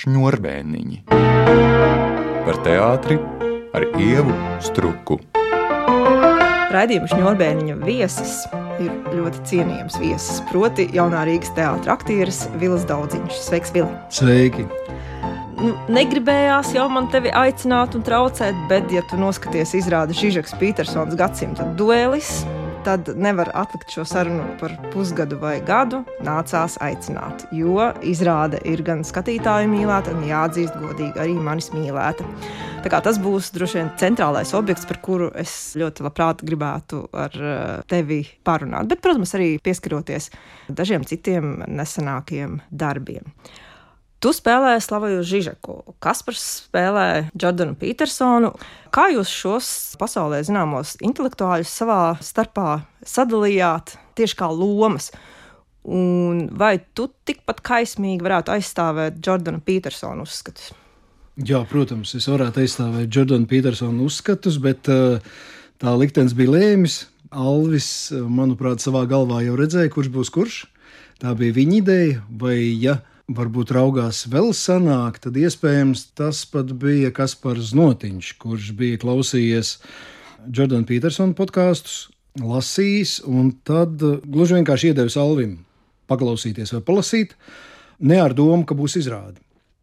šņurbēniņi. Par teātri ar ievu struku. Raidījuma šņurbēniņa viesis ir ļoti cienījams viesis. Proti, jaunā Rīgas teātris aktieris Vils Daudziņš. Sveiks, Vili! Sveiki! Nu, negribējās jau man tevi aicināt un traucēt, bet, ja tu noskaties izrādi Žižeks Petersons gadsimta duelis, tad nevar atlikt šo sarunu par pusgadu vai gadu. Nācās aicināt, jo izrāde ir gan skatītāju mīlēta, gan jāatzīst godīgi arī manis mīlēta. Tas būs droši vien centrālais objekts, par kuru es ļoti labprāt gribētu ar eh, tevi parunāt, bet, protams, arī pieskaroties dažiem citiem nesenākiem darbiem. Tu spēlēji Slaviju Žižeku, Kaspars spēlē Jordanu Petersonu. Kā jūs šos pasaulē zināmos intelektuāļus savā starpā sadalījāt tieši kā lomas? Un vai tu tikpat kaismīgi varētu aizstāvēt Jordana Petersona uzskatus? Jā, protams, es varētu aizstāvēt Jordana Petersona uzskatus, bet uh, tā liktenis bija lēmis. Alvis, uh, manuprāt, savā galvā jau redzēja, kurš būs kurš. Tā bija viņa ideja, vai ja varbūt raugās vēl senāk, tad iespējams tas pat bija Kaspars Notiņš, kurš bija klausījies Jordana Petersona podkāstus, lasījis, un tad gluži vienkārši iedevis Alvim paklausīties vai palasīt, ne ar domu, ka būs izrāde.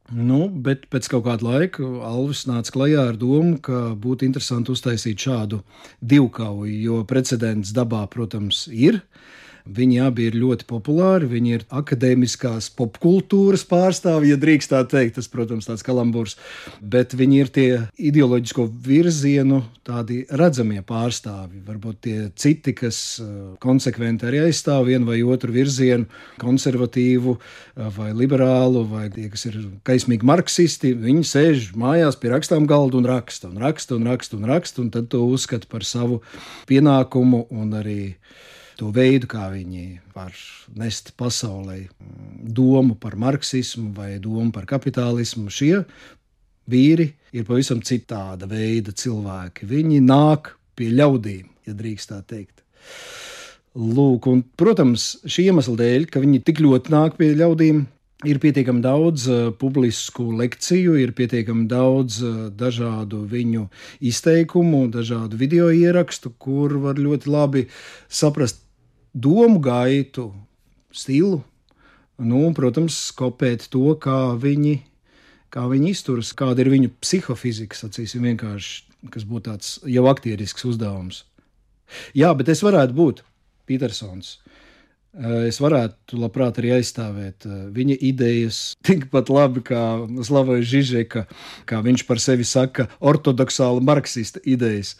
Nu, bet pēc kaut kāda laika Alvis nāca klajā ar domu, ka būtu interesanti uztaisīt šādu divkauju, jo precedents dabā, protams, ir. Viņi abi ir ļoti populāri, viņi ir akadēmiskās popkultūras pārstāvji, ja drīkst tā teikt. Tas, protams, tāds kalamburs, bet viņi ir tie ideoloģisko virzienu tādi redzamie pārstāvji. Varbūt tie citi, kas uh, konsekventi arī aizstāv vienu vai otru virzienu, konservatīvu uh, vai liberālu, vai tie, kas ir kaismīgi marksisti, viņi sēž mājās pie rakstām galda un raksta, un raksta, un raksta, un raksta, un tad to uzskata par savu pienākumu un arī to veidu, kā viņi var nest pasaulē domu par marksismu vai domu par kapitālismu. Šie vīri ir pavisam citāda veida cilvēki. Viņi nāk pie ļaudīm, ja drīkst tā teikt. Lūk, un, protams, šī iemesla dēļ, ka viņi tik ļoti nāk pie ļaudīm, ir pietiekami daudz uh, publisku lekciju, ir pietiekami daudz uh, dažādu viņu izteikumu, dažādu video ierakstu, kur var ļoti labi saprast domu gaitu, stilu, nu, un, protams, kopēt to, kā viņi, kā viņi izturas, kāda ir viņu psihofizika, sacīsim, vienkārši, kas būtu tāds jau aktierisks uzdevums. Jā, bet es varētu būt Petersons. Eh, es varētu labprāt arī aizstāvēt eh, viņa idejas tikpat labi kā Slavojs Žižeka, kā viņš par sevi saka, ortodoksāla marksista idejas.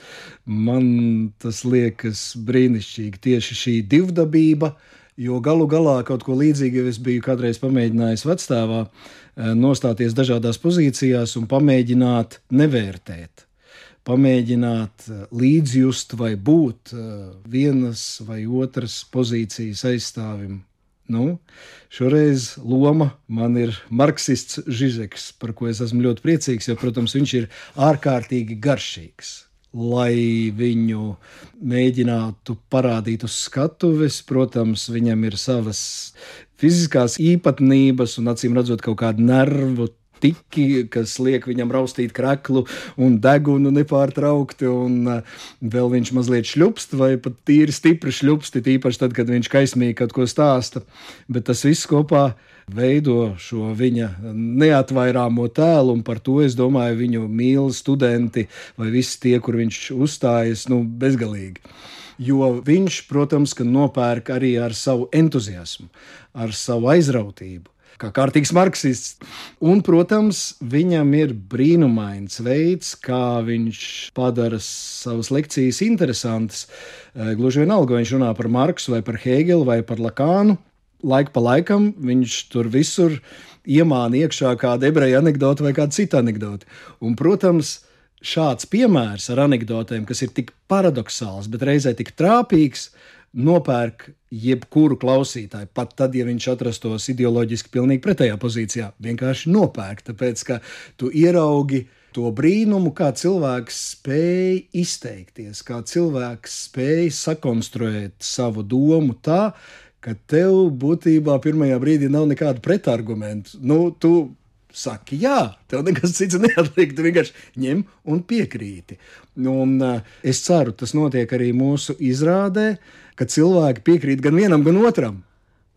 Man tas liekas brīnišķīgi tieši šī divdabība, jo galu galā kaut ko līdzīgu es biju kādreiz pamēģinājis vecstāvā, eh, nostāties dažādās pozīcijās un pamēģināt nevērtēt pamēģināt eh, līdzjust vai būt eh, vienas vai otras pozīcijas aizstāvim. Nu, šoreiz loma man ir marksists Žižeks, par ko es esmu ļoti priecīgs, jo, protams, viņš ir ārkārtīgi garšīgs. Lai viņu mēģinātu parādīt uz skatuves, protams, viņam ir savas fiziskās īpatnības un, acīm redzot, kaut kāda nervu tiki, kas liek viņam raustīt kreklu un degunu nepārtraukti, un uh, vēl viņš mazliet šļupst, vai pat tīri stipri šļupst, tīpaši tad, kad viņš kaismīgi kaut ko stāsta. Bet tas viss kopā veido šo viņa neatvairāmo tēlu, un par to es domāju, viņu mīl studenti vai visi tie, kur viņš uzstājas, nu, bezgalīgi. Jo viņš, protams, nopērk arī ar savu entuziasmu, ar savu aizrautību kā kārtīgs marksists. Un, protams, viņam ir brīnumains veids, kā viņš padara savas lekcijas interesantas. Eh, gluži vienalga, vai viņš runā par Marksu, vai par Hegelu, vai par Lakānu. Laika pa laikam viņš tur visur iemāna iekšā kādu ebreju anekdoti vai kādu citu anekdoti. Un, protams, šāds piemērs ar anekdotēm, kas ir tik paradoxāls, bet reizē tik trāpīgs, nopērk jebkuru klausītāju, pat tad, ja viņš atrastos ideoloģiski pilnīgi pretējā pozīcijā. Vienkārši nopērk, tāpēc ka tu ieraugi to brīnumu, kā cilvēks spēj izteikties, kā cilvēks spēj sakonstruēt savu domu tā, ka tev būtībā pirmajā brīdī nav nekādu pretargumentu. Nu, tu saki jā, tev nekas cits neatliek, tu vienkārši ņem un piekrīti. Un, uh, es ceru, tas notiek arī mūsu izrādē, ka cilvēki piekrīt gan vienam, gan otram.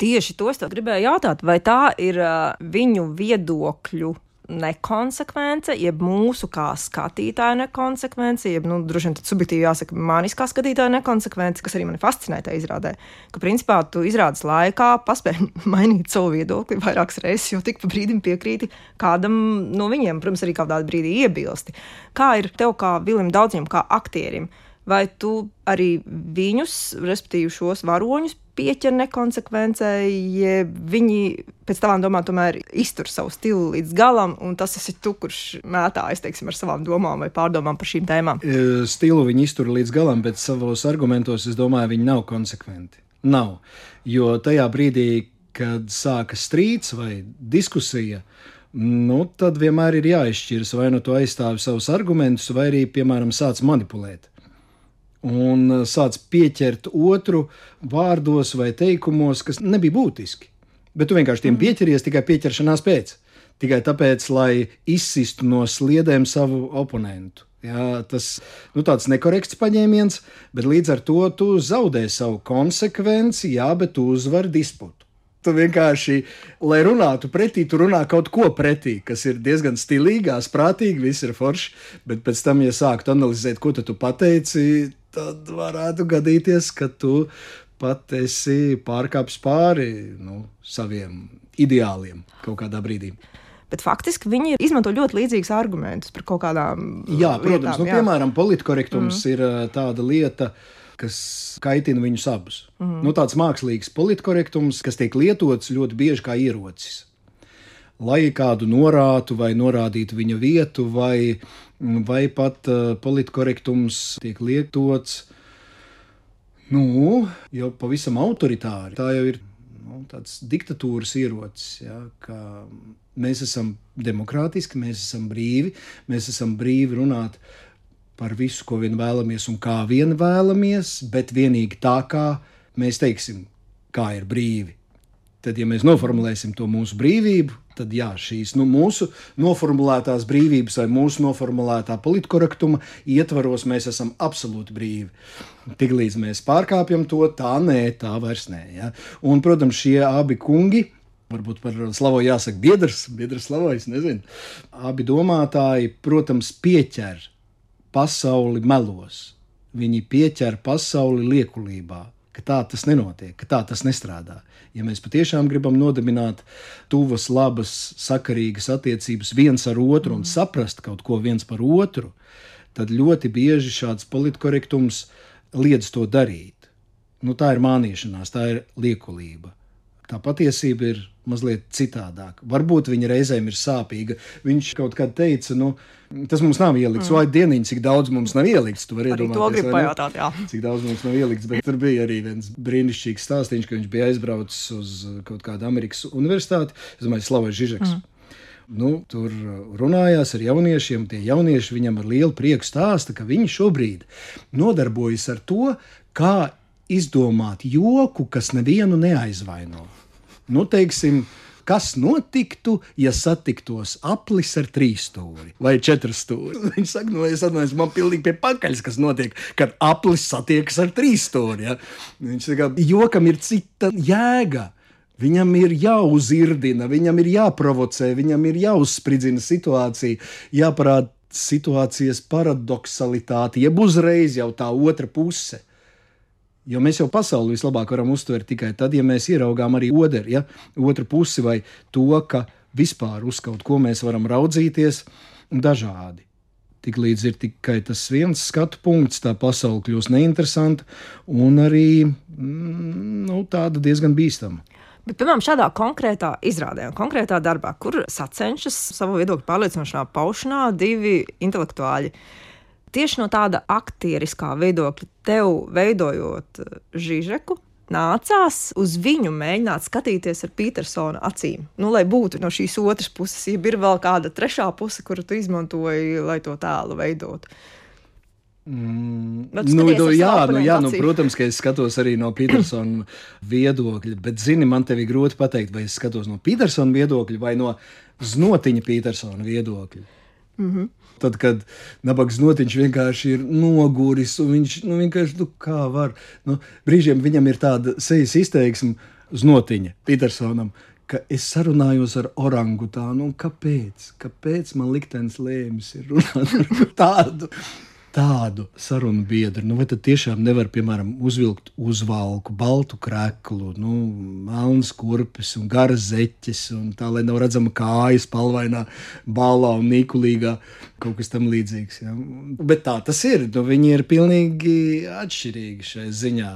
Tieši to es gribēju jautāt, vai tā ir uh, viņu viedokļu nekonsekvence, jeb mūsu kā skatītāja nekonsekvence, jeb, nu, droši vien subjektīvi jāsaka, manis kā skatītāja nekonsekvence, kas arī mani fascinē tajā izrādē. Ka, principā, tu izrādes laikā paspēji mainīt savu viedokli vairākas reizes, jo tik pa brīdim piekrīti kādam no viņiem, protams, arī kādā brīdī iebilsti. Kā ir tev kā Vilim Daudziem, kā aktierim? Vai tu arī viņus, respektīvi šos varoņus, pieķer nekonsekvencei, ja viņi pēc tavām domām tomēr iztur savu stilu līdz galam, un tas esi tu, kurš mētājas teiksim, ar savām domām vai pārdomām par šīm tēmām? E, stilu viņi iztur līdz galam, bet savos argumentos es domāju, viņi nav konsekventi. Nav. Jo tajā brīdī, kad sākas strīds vai diskusija, nu, tad vienmēr ir jāizšķiras, vai nu tu aizstāvi savus argumentus, vai arī, piemēram, sāc manipulēt un uh, sāc pieķert otru vārdos vai teikumos, kas nebija būtiski. Bet tu vienkārši tiem mm. pieķeries tikai pieķeršanās pēc. Tikai tāpēc, lai izsistu no sliedēm savu oponentu. Jā, tas ir nu, tāds nekorekts paņēmiens, bet līdz ar to tu zaudē savu konsekvenci, jā, bet tu uzvari disputu. Tu vienkārši, lai runātu pretī, tu runā kaut ko pretī, kas ir diezgan stilīgās, prātīgi, viss ir forši. Bet pēc tam, ja sāktu analizēt, ko tu pateici, tad varētu gadīties, ka tu pat esi pārkāpis pāri nu, saviem ideāliem kaut kādā brīdī. Bet faktiski viņi izmanto ļoti līdzīgus argumentus par kaut kādām jā, protams, lietām. Nu, jā. Piemēram, politkorektums mm. ir tāda lieta, kas kaitina viņus abus. Mm. Nu, tāds mākslīgs politkorektums, kas tiek lietots ļoti bieži kā ierocis. Lai kādu norātu vai norādītu viņa vietu, vai vai pat uh, politkorektums tiek lietots nu, jau pavisam autoritāri. Tā jau ir nu, tāds diktatūras ierocis, ja, ka mēs esam demokrātiski, mēs esam brīvi, mēs esam brīvi runāt par visu, ko vien vēlamies un kā vien vēlamies, bet vienīgi tā, kā mēs teiksim, kā ir brīvi. Tad, ja mēs noformulēsim to mūsu brīvību, tad jā, šīs nu, mūsu noformulētās brīvības vai mūsu noformulētā politkorektuma ietvaros mēs esam absolūti brīvi. Tiklīdz mēs pārkāpjam to, tā nē, tā vairs nē. Ja? Un, protams, šie abi kungi. Varbūt par slavu jāsaka biedrs, biedrs slavojis, nezinu. Abi domātāji, protams, pieķer pasauli melos. Viņi pieķer pasauli liekulībā ka tā tas nenotiek, ka tā tas nestrādā. Ja mēs patiešām gribam nodibināt tuvas, labas, sakarīgas attiecības viens ar otru un saprast kaut ko viens par otru, tad ļoti bieži šāds politkorektums liedz to darīt. Nu, tā ir mānīšanās, tā ir liekulība. Tā patiesība ir mazliet citādāka. Varbūt viņa reizēm ir sāpīga. Viņš kaut kad teica, nu, tas mums nav ielikts, mm. vai dieniņš, cik daudz mums nav ielikts. Tu vari iedomāties, to gribu pajautāt, jā. Cik daudz mums nav ielikts, bet tur bija arī viens brīnišķīgs stāstījums, ka viņš bija aizbraucis uz kaut kādu Amerikas universitāti. Es domāju, Slavs Žižeks. Mm. Nu, tur runājās ar jauniešiem. Tie jaunieši viņam ar lielu prieku stāsta, ka viņi šobrīd nodarbojas ar to, kā izdomāt joku, kas nevienu neaizvaino. Nu, teiksim, kas notiktu, ja satiktos aplis ar trīs stūri vai četru stūri. Viņš saka, no nu, es atvainojos, man pilnīgi pie pakaļas, kas notiek, kad aplis satiekas ar trīs stūri. Ja? Viņš saka, jokam ir cita jēga. Viņam ir jāuzirdina, viņam ir jāprovocē, viņam ir jāuzspridzina situācija, jāparāda situācijas paradoxalitāte, jeb uzreiz jau tā otra puse. Jo mēs jau pasauli vislabāk varam uztvert tikai tad, ja mēs ieraugām arī otru, ja? otru pusi vai to, ka vispār uz kaut ko mēs varam raudzīties dažādi. Tik līdz ir tikai tas viens skatu punkts, tā pasaule kļūst neinteresanta un arī mm, nu, tāda diezgan bīstama. Bet, piemēram, šādā konkrētā izrādē, konkrētā darbā, kur sacenšas savu viedokļu pārliecināšanā paušanā divi intelektuāļi. Tieši no tāda aktieriskā viedokļa, tev veidojot eh, Žižeku, nācās uz viņu mēģināt skatīties ar Petersona acīm. Nu, lai būtu no šīs otras puses, ja ir vēl kāda trešā puse, kuru tu izmantoji, lai to tēlu veidotu. Mm, nu, nu, jā, nu, jā nu, protams, ka es skatos arī no Petersona viedokļa, bet, zini, man te ir grūti pateikt, vai es skatos no Petersona viedokļa vai no Znotiņa Petersona viedokļa. Mm -hmm. Tad, kad nabaga znotiņš vienkārši ir noguris, un viņš nu, vienkārši, nu, kā var, nu, brīžiem viņam ir tāda sejas izteiksme, znotiņa Petersonam, es sarunājos ar orangutānu, un kāpēc? Kāpēc man liktenis lēmis ir runāt ar tādu? Tādu sarunu biedru. Nu, vai tad tiešām nevar, piemēram, uzvilkt uzvalku, baltu kreklu, nu, melnas kurpes un garas zeķes, un tā, lai nav redzama kājas, palvainā, balā un nīkulīgā, kaut kas tam līdzīgs. Ja? Bet tā tas ir. Nu, viņi ir pilnīgi atšķirīgi šai ziņā.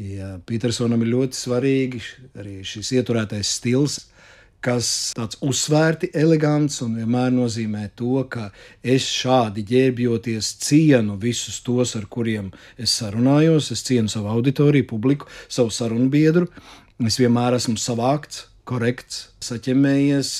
Ja Petersonam ir ļoti svarīgi arī šis ieturētais stils kas tāds uzsvērti elegants un vienmēr nozīmē to, ka es šādi ģērbjoties cienu visus tos, ar kuriem es sarunājos, es cienu savu auditoriju, publiku, savu sarunu biedru. Es vienmēr esmu savākts, korekts, saķemējies.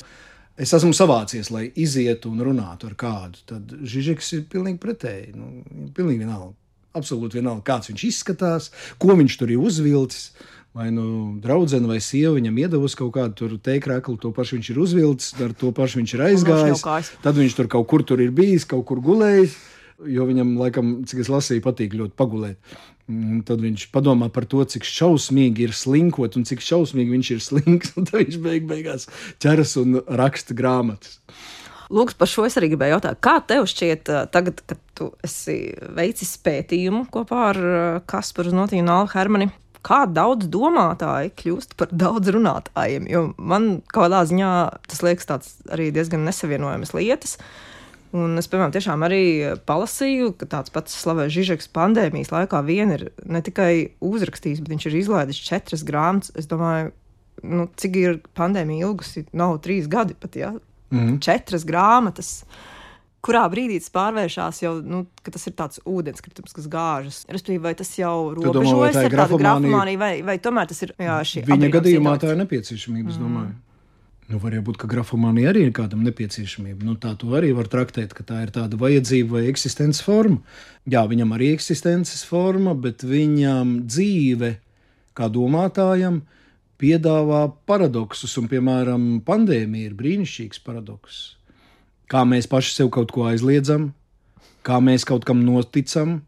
Es esmu savācies, lai izietu un runātu ar kādu. Tad Žižeks ir pilnīgi pretēji. Nu, pilnīgi vienalga. Absolūti vienalga, kāds viņš izskatās, ko viņš tur ir uzvilcis vai nu draudzene vai sieva viņam iedavusi kaut kādu teikrāklu, to pašu viņš ir uzvilcis, ar to pašu viņš ir aizgājis. Tad viņš tur kaut kur tur ir bijis, kaut kur gulējis. Jo viņam, laikam, cik es lasīju, patīk ļoti pagulēt. Un tad viņš padomā par to, cik šausmīgi ir slinkot un cik šausmīgi viņš ir slinks. Tad viņš beig beigās ķeras un raksta grāmatas. Lūk, par šo es arī gribēju jautāt. Kā tev šķiet, tagad, kad tu esi veicis pētījumu kopā ar Kasparu Notīnu Alhu Hermani? Kā daudz domātāji kļūst par daudz runātājiem. Jo man kādā ziņā tas liekas arī diezgan nesavienojamas lietas. Un es, piemēram, tiešām arī palasīju, ka tāds pats slavēts Žižeks pandēmijas laikā vien ir ne tikai uzrakstījis, bet viņš ir izlaidis četras grāmatas. Es domāju, nu, cik ir pandēmija ilgusi, nav trīs gadi pat, ja? Mm. Četras grāmatas. Uh, kurā brīdī tas pārvēršas jau, nu, ka tas ir tāds ūdenskritums, kas gāžas. Respektīvi, vai tas jau robežojas ar tādu grafomāniju, vai, vai tomēr tas ir jā, šī Viņa gadījumā situācija. tā ir nepieciešamība, es mm. domāju. Nu, var būt, ka grafomānija arī ir kādam nepieciešamība. Nu, tā to arī var traktēt, ka tā ir tāda vajadzība vai eksistences forma. Jā, viņam arī eksistences forma, bet viņam dzīve kā domātājam piedāvā paradoksus, un, piemēram, pandēmija ir brīnišķīgs paradoks kā mēs paši sev kaut ko aizliedzam, kā mēs kaut kam noticam,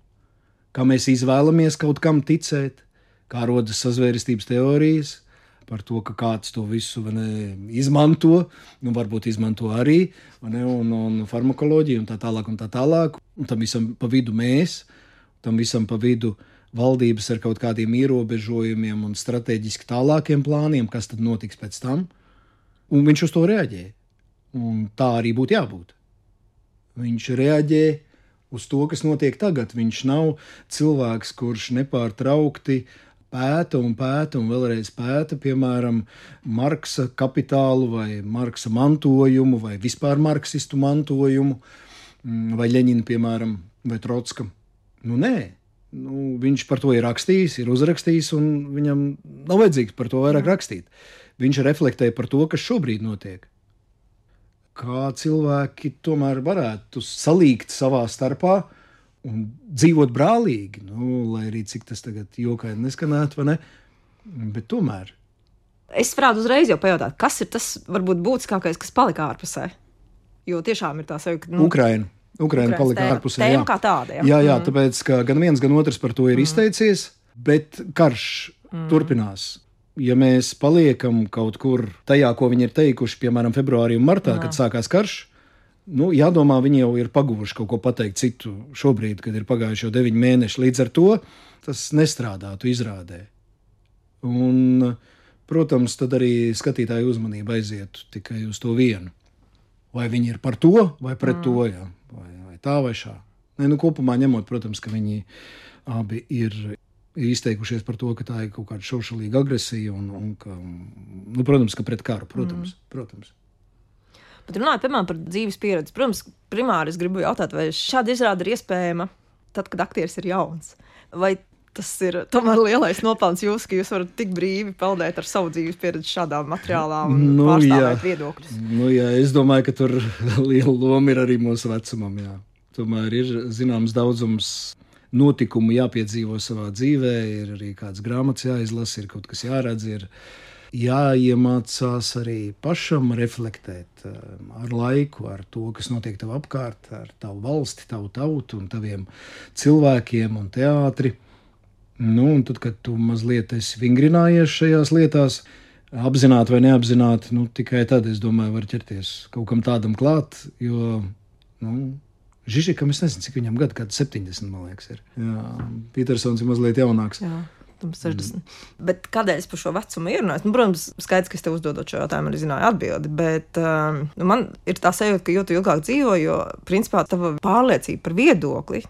kā mēs izvēlamies kaut kam ticēt, kā rodas sazvērestības teorijas. Par to, ka kāds to visu ne, izmanto, nu, varbūt izmanto arī, ne, un, un farmakoloģiju, un tā tālāk. Un tā tālāk. Un tam visam pa vidu mēs, tam visam pa vidu valdības ar kaut kādiem ierobežojumiem un strateģiski tālākiem plāniem, kas tad notiks pēc tam. Un viņš uz to reaģēja. Un tā arī būtu jābūt. Viņš reaģē uz to, kas notiek tagad. Viņš nav cilvēks, kurš nepārtraukti pēta un pēta un vēlreiz pēta, piemēram, Marksa kapitālu vai Marksa mantojumu vai vispār marksistu mantojumu, mm, vai Leņķina, piemēram, vai Trotska. Nu, nē, nu, viņš par to ir rakstījis, ir uzrakstījis, un viņam nav vajadzīgs par to vairāk rakstīt. Viņš reflektē par to, kas šobrīd notiek kā cilvēki tomēr varētu salīgt savā starpā un dzīvot brālīgi. Nu, lai arī cik tas tagad jokaini neskanētu, vai ne? Bet tomēr. Es varētu uzreiz jau pajautāt, kas ir tas varbūt būtiskākais, kas palika ārpusē? Jo tiešām ir tā sajūta, ka. Nu, Ukraina. Ukraina palika tēma, ārpusē. Tēma jā. kā tāda. Jā, jā, jā mm. tāpēc, ka gan viens, gan otrs par to ir mm. izteicies, bet karš mm. turpinās ja mēs paliekam kaut kur tajā, ko viņi ir teikuši, piemēram, februārī un martā, Jā. kad sākās karš, nu, jādomā, viņi jau ir paguvuši kaut ko pateikt citu šobrīd, kad ir pagājuši jau deviņi mēneši. Līdz ar to tas nestrādātu izrādē. Un, protams, tad arī skatītāju uzmanība aizietu tikai uz to vienu. Vai viņi ir par to vai pret mm. to, jā, vai, vai tā vai šā. Nē, nu, kopumā ņemot, protams, ka viņi abi ir izteikušies par to, ka tā ir kaut kāda šaušalīga agresija un, un ka, nu, protams, ka pret karu, protams. Mm. protams. Bet runājot piemēram, par dzīves pieredzi, protams, primāri es gribu jautāt, vai šāda izrāda ir iespējama tad, kad aktieris ir jauns. Vai tas ir tomēr lielais nopelns jūs, ka jūs varat tik brīvi peldēt ar savu dzīves pieredzi šādā materiālā un nu, pārstāvēt jā. viedokļus? Nu, jā, es domāju, ka tur liela loma ir arī mūsu vecumam. Jā. Tomēr ir zināms daudzums notikumu jāpiedzīvo savā dzīvē, ir arī kāds grāmatas jāizlasa, ir kaut kas jāredz. Ir, jāiemācās arī pašam reflektēt eh, ar laiku, ar to, kas notiek tev apkārt, ar tavu valsti, tavu tautu un taviem cilvēkiem un teātri. Nu, un tad, kad tu mazliet esi vingrinājies šajās lietās, apzināti vai neapzināti, nu, tikai tad, es domāju, var ķerties kaut kam tādam klāt, jo, nu, Žižikam es nezinu, cik viņam gadu, kad 70, man liekas, ir. Jā, Petersons ir mazliet jaunāks. Jā. 60. Mm. Bet kādēļ es par šo vecumu ierunāju? Nu, protams, skaidrs, ka es tev uzdodot šo jautājumu, arī zināju atbildi. Bet um, nu, man ir tā sajūta, ka jo ilgāk dzīvo, jo principā tava pārliecība par viedokli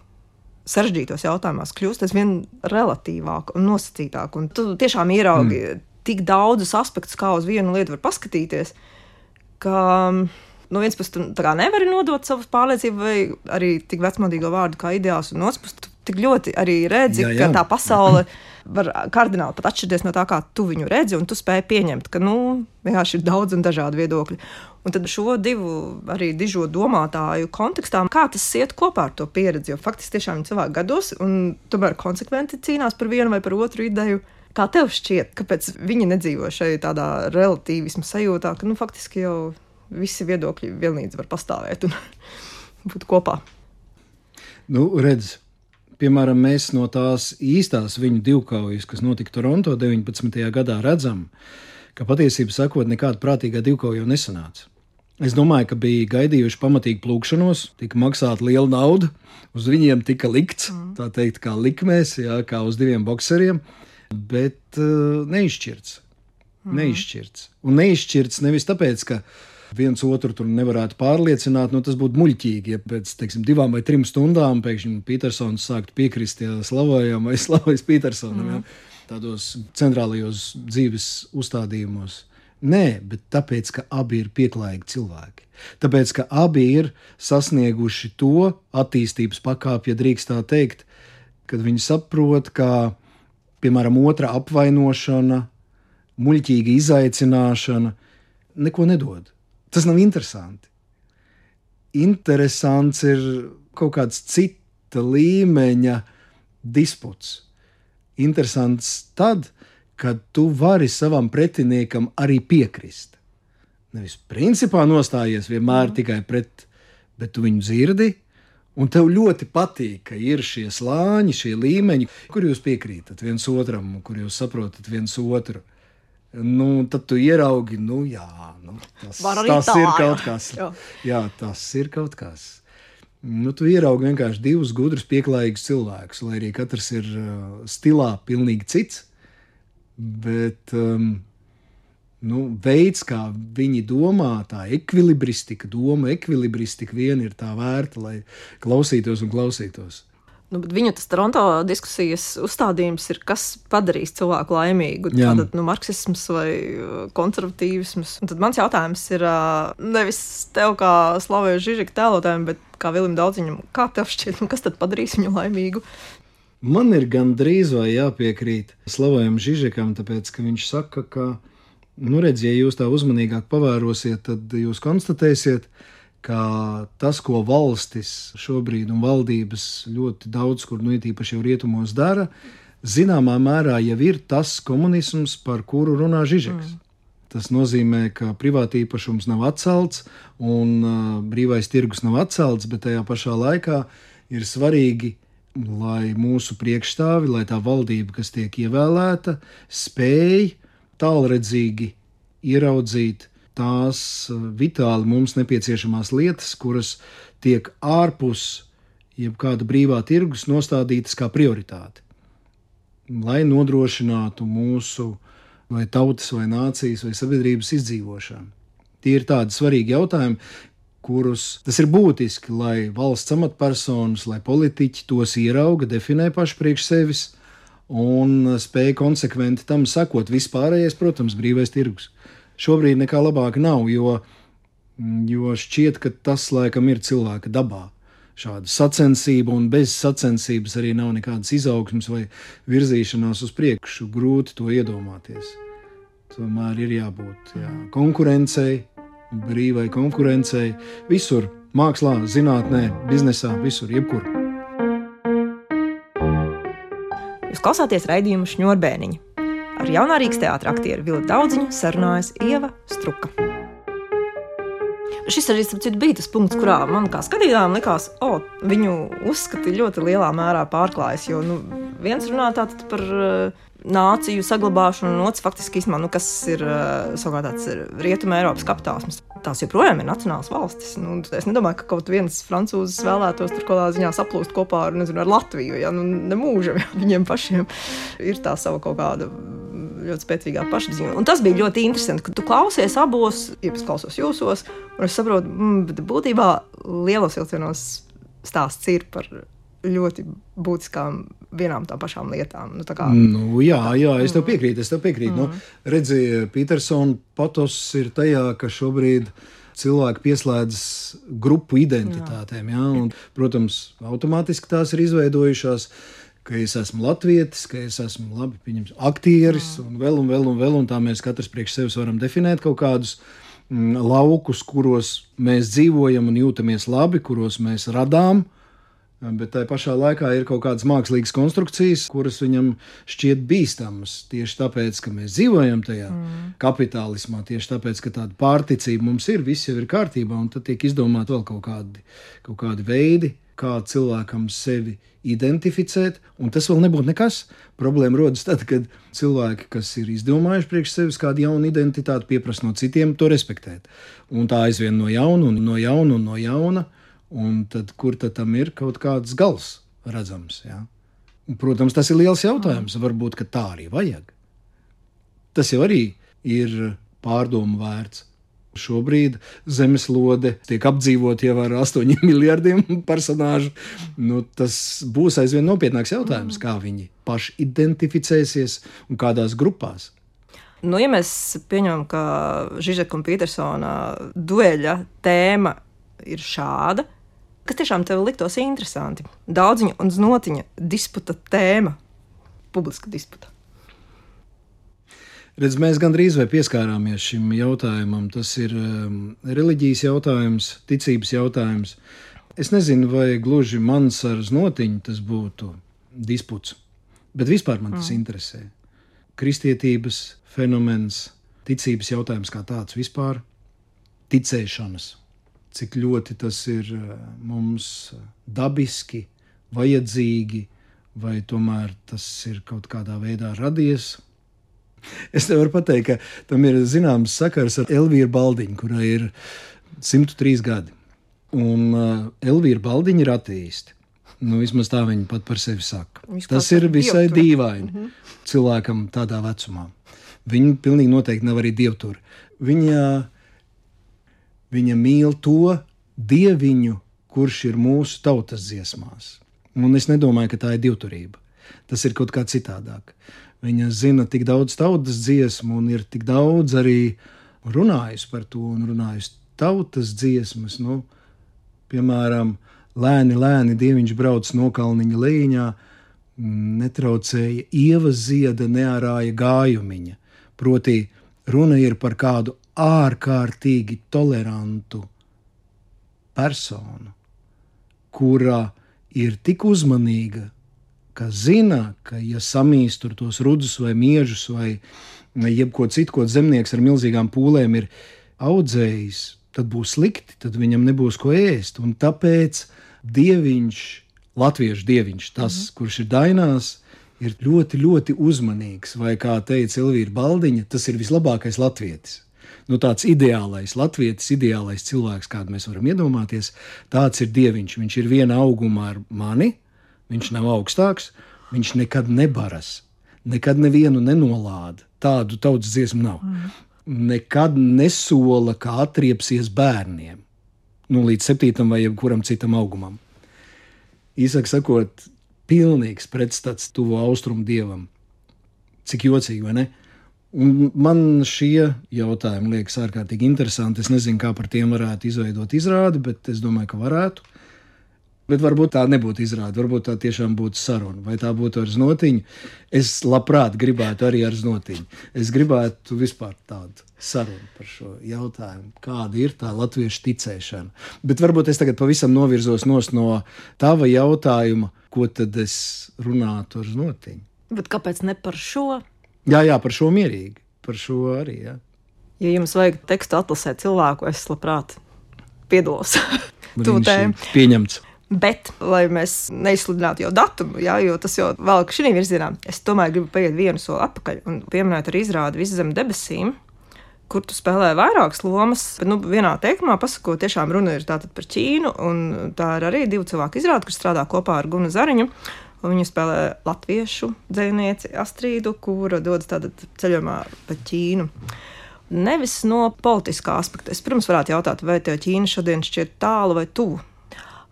sarežģītos jautājumos kļūst aizvien relatīvāka un nosacītāka. Un tu tiešām ieraugi mm. tik daudzus aspektus, kā uz vienu lietu var paskatīties, ka um, no vienas puses, tu nevari nodot savu pārliecību, vai arī tik vecmodīgo vārdu kā ideāls, un no otras puses, tu tik ļoti arī redzi, jā, jā. ka tā pasaule var kardināli pat atšķirties no tā, kā tu viņu redzi, un tu spēj pieņemt, ka, nu, vienkārši ir daudz un dažādi viedokļi. Un tad šo divu arī dižo domātāju kontekstā, kā tas iet kopā ar to pieredzi, jo faktiski tiešām ir cilvēki gados, un tomēr konsekventi cīnās par vienu vai par otru ideju. Kā tev šķiet, kāpēc viņi nedzīvo šajā tādā relatīvismu sajūtā, ka nu, faktiski jau visi viedokļi vienlīdz var pastāvēt un būt kopā. Nu, redz, piemēram, mēs no tās īstās viņu divkaujas, kas notika Toronto 19. gadā, redzam, ka patiesībā sakot, nekāda prātīgā divkauja nesanāca. Es domāju, ka bija gaidījuši pamatīgi plūkšanos, tika maksāta liela nauda, uz viņiem tika likts, mm. tā teikt, kā likmēs, jā, kā uz diviem bokseriem, bet uh, neizšķirts. Mm. Neizšķirts. Un neizšķirts nevis tāpēc, ka viens otru tur nevarētu pārliecināt, nu, tas būtu muļķīgi. Ja pēc teiksim, divām vai trim stundām pēkšņi Petersons sāktu piekrist ja slavojam vai slavēs Petersonam mm. ja, tādos centrālajos dzīves uzstādījumos. Nē, bet tāpēc, ka abi ir pieklājīgi cilvēki. Tāpēc, ka abi ir sasnieguši to attīstības pakāpi, ja drīkst tā teikt, kad viņi saprot, ka, piemēram, otra apvainošana, muļķīga izaicināšana neko nedod. Tas nav interesanti. Interesants ir kaut kāds cita līmeņa disputs. Interesants tad, kad tu vari savam pretiniekam arī piekrist. Nevis principā nostājies vienmēr mm. tikai pret, bet tu viņu dzirdi, un tev ļoti patīk, ka ir šie slāņi, šie līmeņi, kur jūs piekrītat viens otram, kur jūs saprotat viens otru nu, tad tu ieraugi, nu, jā, nu, tas, tas tā, ir kaut kas. Jā. jā, tas ir kaut kas. Nu, tu ieraugi vienkārši divus gudrus, pieklājīgus cilvēkus, lai arī katrs ir uh, stilā pilnīgi cits. Bet um, nu, veids, kā viņi domā, tā ekvilibristika, doma, ekvilibristika vien ir tā vērta, lai klausītos un klausītos. Nu, viņu tas Toronto diskusijas uzstādījums ir, kas padarīs cilvēku laimīgu. Tātad nu, marksisms vai uh, konservatīvisms. Un tad mans jautājums ir uh, nevis tev kā slavēju Žižika tēlotājiem, bet kā Vilim Daudziņam, kā tev šķiet, nu, kas tad padarīs viņu laimīgu? Man ir gandrīz vai jāpiekrīt slavējam Žižikam, tāpēc, ka viņš saka, ka, nu redz, ja jūs tā uzmanīgāk pavērosiet, tad jūs konstatēsiet, ka ka tas, ko valstis šobrīd un valdības ļoti daudz, kur nu īpaši jau rietumos dara, zināmā mērā jau ir tas komunisms, par kuru runā Žižeks. Mm. Tas nozīmē, ka privāta īpašums nav atcelts un uh, brīvais tirgus nav atcelts, bet tajā pašā laikā ir svarīgi, lai mūsu priekšstāvi, lai tā valdība, kas tiek ievēlēta, spēj tālredzīgi ieraudzīt tās vitāli mums nepieciešamās lietas, kuras tiek ārpus jebkāda brīvā tirgus nostādītas kā prioritāte, lai nodrošinātu mūsu vai tautas, vai nācijas, vai sabiedrības izdzīvošanu. Tie ir tādi svarīgi jautājumi, kurus tas ir būtiski, lai valsts amatpersonas, lai politiķi tos ierauga, definē paši priekš sevis un spēj konsekventi tam sakot. Vispārējais, protams, brīvais tirgus šobrīd nekā labāka nav, jo, jo šķiet, ka tas laikam ir cilvēka dabā. Šāda sacensība un bez sacensības arī nav nekādas izaugsmas vai virzīšanās uz priekšu. Grūti to iedomāties. Tomēr ir jābūt jā, konkurencei, brīvai konkurencei visur, mākslā, zinātnē, biznesā, visur, jebkur. Jūs klausāties raidījumu šņurbēniņu. Ar jaunā Rīgas teātra aktieru Vilnu Daudziņu sarunājas Ieva Struka. Šis arī citu, bija tas punkts, kurā man kā skatītājam likās, ka oh, viņu uzskati ļoti lielā mērā pārklājas. Jo nu, viens runā par uh, nāciju saglabāšanu, un otrs faktiski īstenībā, nu, kas ir uh, savukārt tāds rietuma Eiropas kapitālisms. Tās joprojām ir nacionālas valstis. Nu, es nedomāju, ka kaut viens francūzis vēlētos tur kaut kādā ziņā saplūst kopā ar, nezinu, ar Latviju. Ja? Nu, Nemūžam, ja viņiem pašiem ir tā sava kaut kāda ļoti spēcīgā pašapziņa. Un tas bija ļoti interesanti, ka tu klausies abos, ja es klausos jūsos, un es saprotu, ka būtībā lielos vilcienos stāsts ir par ļoti būtiskām vienām tā pašām lietām. Nu, tā kā... nu, jā, jā, es tev piekrītu. Es tev piekrītu. Nu, mm. Nu, redzi, Petersona patos ir tajā, ka šobrīd cilvēki pieslēdzas grupu identitātēm. Jā. Jā, un, protams, automātiski tās ir izveidojušās. Ka es esmu latvietis, ka es esmu labi, pieņems, aktieris, jā. un vēl, un vēl, un vēl, un tā mēs katrs priekš sevis varam definēt kaut kādus mm, laukus, kuros mēs dzīvojam un jūtamies labi, kuros mēs radām. Uh, Bet tajā pašā laikā ir kaut kādas mākslīgas konstrukcijas, kuras viņam šķiet bīstamas. Tieši tāpēc, ka mēs dzīvojam tajā mm. kapitālismā, tieši tāpēc, ka tāda pārticība mums ir, viss jau ir kārtībā, un tad tiek izdomāti vēl kaut kādi, kaut kādi veidi, kā cilvēkam sevi identificēt, un tas vēl nebūtu nekas. Problēma rodas tad, kad cilvēki, kas ir izdomājuši priekš sevis kādu jaunu identitāti, pieprasa no citiem to respektēt. Un tā aizvien no jauna, un no jauna, un no jauna. Un tad, kur tad tam ir kaut kāds gals redzams? Ja? Un, protams, tas ir liels jautājums. Varbūt tā arī vajag. Tas jau arī ir pārdomu vērts. Šobrīd zemeslode tiek apdzīvota jau ar astoņiem miljardiem personāžu. Nu, tas būs aizvien nopietnāks jautājums, kā viņi paši identificēsies un kādās grupās. Nu, ja mēs pieņemam, ka Žižeka un Petersona dueļa tēma ir šāda, kas tiešām tev liktos interesanti. Daudziņa un znotiņa disputa tēma, publiska disputa. Redz, mēs gandrīz vai pieskārāmies šim jautājumam. Tas ir um, reliģijas jautājums, ticības jautājums. Es nezinu, vai gluži mans ar znotiņu tas būtu disputs, bet vispār man tas mm. interesē. Kristietības fenomens, ticības jautājums kā tāds vispār, ticēšanas cik ļoti tas ir eh, mums dabiski, vajadzīgi, vai tomēr tas ir kaut kādā veidā radies. Es nevaru pateikt, ka tam ir zināms sakars ar Elvīru Baldiņu, kurai ir 103 gadi. Un uh, Elvīra Baldiņa ir attīstīta. Nu, vismaz tā viņa pat par sevi saka. Viņš Tas ir visai dievturi. dīvaini mm -hmm. cilvēkam tādā vecumā. Viņa pilnīgi noteikti nav arī dievturi. Viņa Viņa mīl to dieviņu, kurš ir mūsu tautas dziesmās. Un es nedomāju, ka tā ir divturība. Tas ir kaut kā citādāk. Viņa zina tik daudz tautas dziesmu un ir tik daudz arī runājusi par to un runājusi tautas dziesmas. Nu, piemēram, lēni, lēni dieviņš brauc no kalniņa līņā, netraucēja ievas zieda, neārāja gājumiņa. Proti, runa ir par kādu ārkārtīgi tolerantu personu, kura ir tik uzmanīga, ka zina, ka, ja samīst tur tos rudus vai miežus vai jebko citu, ko zemnieks ar milzīgām pūlēm ir audzējis, tad būs slikti, tad viņam nebūs ko ēst. Un tāpēc dieviņš, latviešu dieviņš, tas, -hmm. kurš ir dainās, ir ļoti, ļoti uzmanīgs. Vai kā teica Elvīra Baldiņa, tas ir vislabākais latvietis nu, tāds ideālais latvietis, ideālais cilvēks, kādu mēs varam iedomāties, tāds ir dieviņš. Viņš ir viena auguma ar mani, viņš nav augstāks, viņš nekad nebaras, nekad nevienu nenolāda. Tādu tautas dziesmu nav. Mm. Nekad nesola, kā atriepsies bērniem, nu, līdz septītam vai jebkuram citam augumam. Īsāk sakot, pilnīgs pretstats tuvo austrumu dievam. Cik jocīgi, vai ne? Un man šie jautājumi liekas ārkārtīgi interesanti. Es nezinu, kā par tiem varētu izveidot izrādi, bet es domāju, ka varētu. Bet varbūt tā nebūtu izrāde, varbūt tā tiešām būtu saruna, vai tā būtu ar znotiņu. Es labprāt gribētu arī ar znotiņu. Es gribētu vispār tādu sarunu par šo jautājumu, kāda ir tā latviešu ticēšana. Bet varbūt es tagad pavisam novirzos no tava jautājuma, ko tad es runātu ar znotiņu. Bet kāpēc ne par šo? Jā, jā, par šo mierīgi. Par šo arī. Jā. Ja jums vajag tekstu atlasēt cilvēku, es labprāt piedalos. Pieņemts. Bet, lai mēs neizsludinātu jau datumu, jā, jo tas jau vēl ka šī virzienā, es tomēr gribu paiet vienu soli atpakaļ un pieminēt arī izrādi Viss zem debesīm, kur tu spēlē vairākas lomas. Bet, nu, vienā teikumā pasakot, tiešām runa ir par Ķīnu, un tā ir arī divu cilvēku izrāde, kas strādā kopā ar Gunu Zariņu. Viņa spēlē latviešu dzinieci Astrīdu, kura dodas ceļojumā pa Ķīnu. Nevis no politiskā aspekta. Es pirms varētu jautāt, vai tev Ķīna šodien šķiet tālu vai tuvu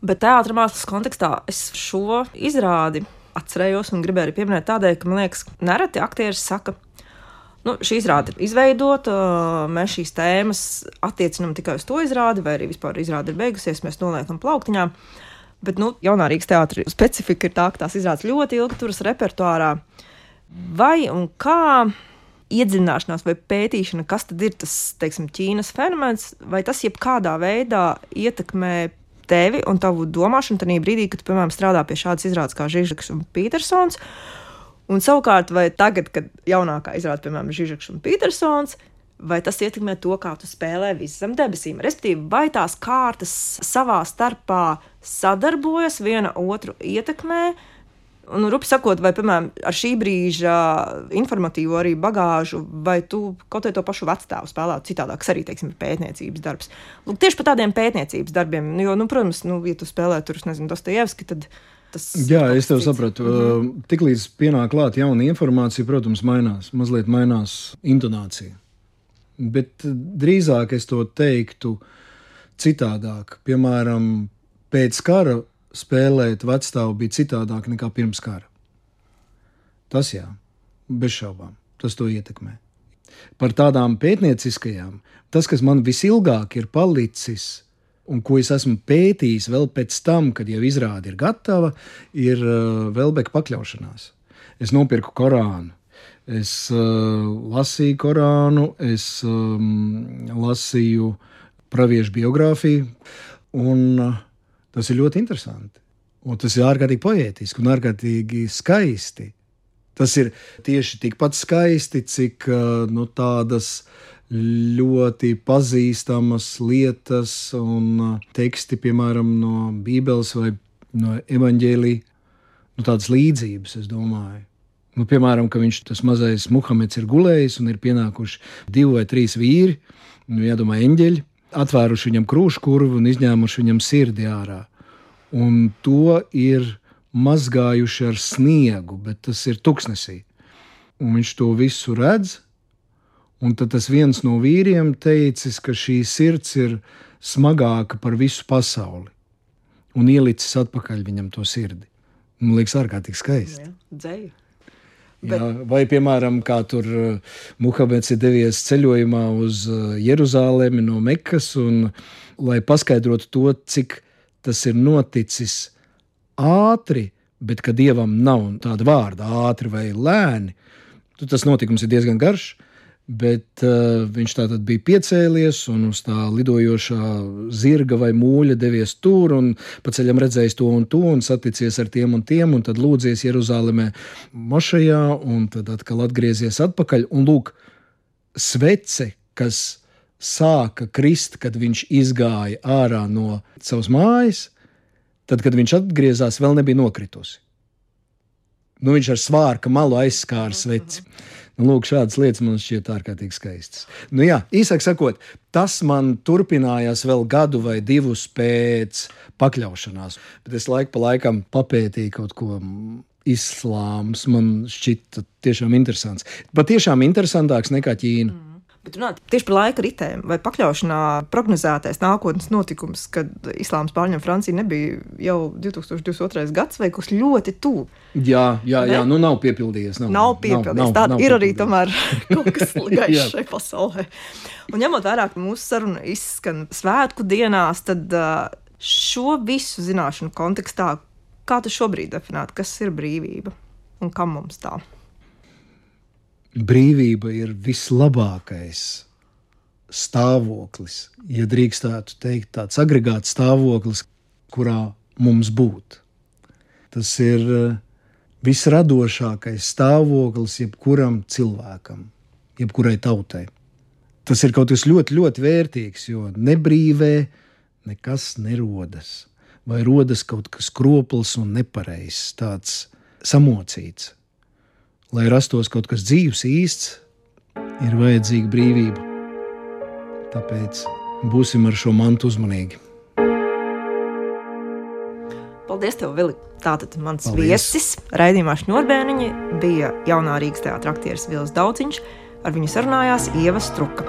Bet teātris mākslas kontekstā es šo izrādi atcerējos un gribēju arī pieminēt tādēļ, ka man liekas, nereti aktieris saka, nu, šī izrāde ir izveidota, mēs šīs tēmas attiecinām tikai uz to izrādi, vai arī vispār izrāde ir beigusies, mēs noliekam plauktiņā. Bet nu, jaunā Rīgas teātris specifika ir tā, ka tās izrādes ļoti ilgi turas repertuārā. Vai un kā iedzināšanās vai pētīšana, kas tad ir tas teiksim, Ķīnas fenomens, vai tas jebkādā veidā ietekmē tevi un tavu domāšanu tajā brīdī, kad, piemēram, strādā pie šādas izrādes kā Žižeks un Petersons. Un savukārt, vai tagad, kad jaunākā izrāda, piemēram, Žižeks un Petersons, vai tas ietekmē to, kā tu spēlē visu zem debesīm? Respektīvi, vai tās kārtas savā starpā sadarbojas, viena otru ietekmē, Un, rupi sakot, vai, piemēram, ar šī brīža informatīvo arī bagāžu, vai tu kaut vai to pašu vecstāvu spēlētu citādāk, kas arī, teiksim, ir pētniecības darbs. Lūk, tieši par tādiem pētniecības darbiem, nu, jo, nu, protams, nu, ja tu spēlē tur, nezinu, Dostojevski, tad tas. Jā, es tev cits. sapratu. Mm -hmm. Tiklīdz pienāk klāt jauna informācija, protams, mainās, mazliet mainās intonācija. Bet drīzāk es to teiktu citādāk. Piemēram, pēc kara spēlēt vecstāvu bija citādāk nekā pirms kara. Tas jā, bez šaubām, tas to ietekmē. Par tādām pētnieciskajām, tas, kas man visilgāk ir palicis, un ko es esmu pētījis vēl pēc tam, kad jau izrāde ir gatava, ir uh, Velbeka pakļaušanās. Es nopirku Korānu. Es uh, lasīju Korānu, es um, lasīju praviešu biogrāfiju, un uh, Tas ir ļoti interesanti. Un tas ir ārkārtīgi poētiski un ārkārtīgi skaisti. Tas ir tieši tikpat skaisti, cik nu, tādas ļoti pazīstamas lietas un teksti, piemēram, no Bībeles vai no evaņģēlīja, nu, tādas līdzības, es domāju. Nu, piemēram, ka viņš tas mazais Muhameds ir gulējis un ir pienākuši divi vai trīs vīri, nu, jādomā, eņģeļi, atvēruši viņam krūšu kurvu un izņēmuši viņam sirdi ārā. Un to ir mazgājuši ar sniegu, bet tas ir tuksnesī. Un viņš to visu redz. Un tad viens no vīriem teicis, ka šī sirds ir smagāka par visu pasauli. Un ielicis atpakaļ viņam to sirdi. Man liekas, ārkārtīgi skaisti. Jā, Bet... Jā, vai, piemēram, kā tur uh, Muhameds ir devies ceļojumā uz uh, Jeruzalemi no Mekas, un, lai paskaidrotu to, cik tas ir noticis ātri, bet ka dievam nav tāda vārda ātri vai lēni, tad tas notikums ir diezgan garš. Bet uh, viņš tā tad bija piecēlies un uz tā lidojošā zirga vai mūļa devies tur un pa ceļam redzējis to un to un saticies ar tiem un tiem, un tad lūdzies Jeruzalemē mošajā, un tad atkal atgriezies atpakaļ. Un lūk, svece, kas sāka krist, kad viņš izgāja ārā no savas mājas, tad, kad viņš atgriezās, vēl nebija nokritusi. Nu, viņš ar svārka malu aizskāra sveci. Nu, lūk, šādas lietas man šķiet ārkārtīgi skaistas. Nu, jā, īsāk sakot, tas man turpinājās vēl gadu vai divus pēc pakļaušanās. Bet es laiku pa laikam papētīju kaut ko. Islāms man šķita tiešām interesants. Pat tiešām interesantāks nekā Ķīna. Mm. Bet runāt tieši par laika ritēm vai pakļaušanā prognozētais nākotnes notikums, kad islāms pārņem Franciju, nebija jau 2022. gads vai kas ļoti tuvu. Jā, jā, jā nu nav piepildījies. Nav, nav piepildījies. Tāda ir arī tomēr kaut kas gaišs šai pasaulē. Un ņemot vērā, ka mūsu saruna izskan svētku dienās, tad šo visu zināšanu kontekstā, kā tu šobrīd definētu, kas ir brīvība un kam mums tā? Brīvība ir vislabākais stāvoklis, ja drīkstētu teikt, tāds agregāts stāvoklis, kurā mums būt. Tas ir eh, visradošākais stāvoklis jebkuram cilvēkam, jebkurai tautai. Tas ir kaut kas ļoti, ļoti vērtīgs, jo nebrīvē nekas nerodas. Vai rodas kaut kas kropls un nepareizs, tāds samocīts. Lai rastos kaut kas dzīves, īsts, ir vajadzīga brīvība. Tāpēc būsim ar šo mantu uzmanīgi. Paldies, tev, Vili. Tātad mans Paldies. viesis raidījumā Šņurbēniņa bija jaunā Rīgas teātris aktieris Vils Dauciņš. Ar viņu sarunājās Ieva Struka.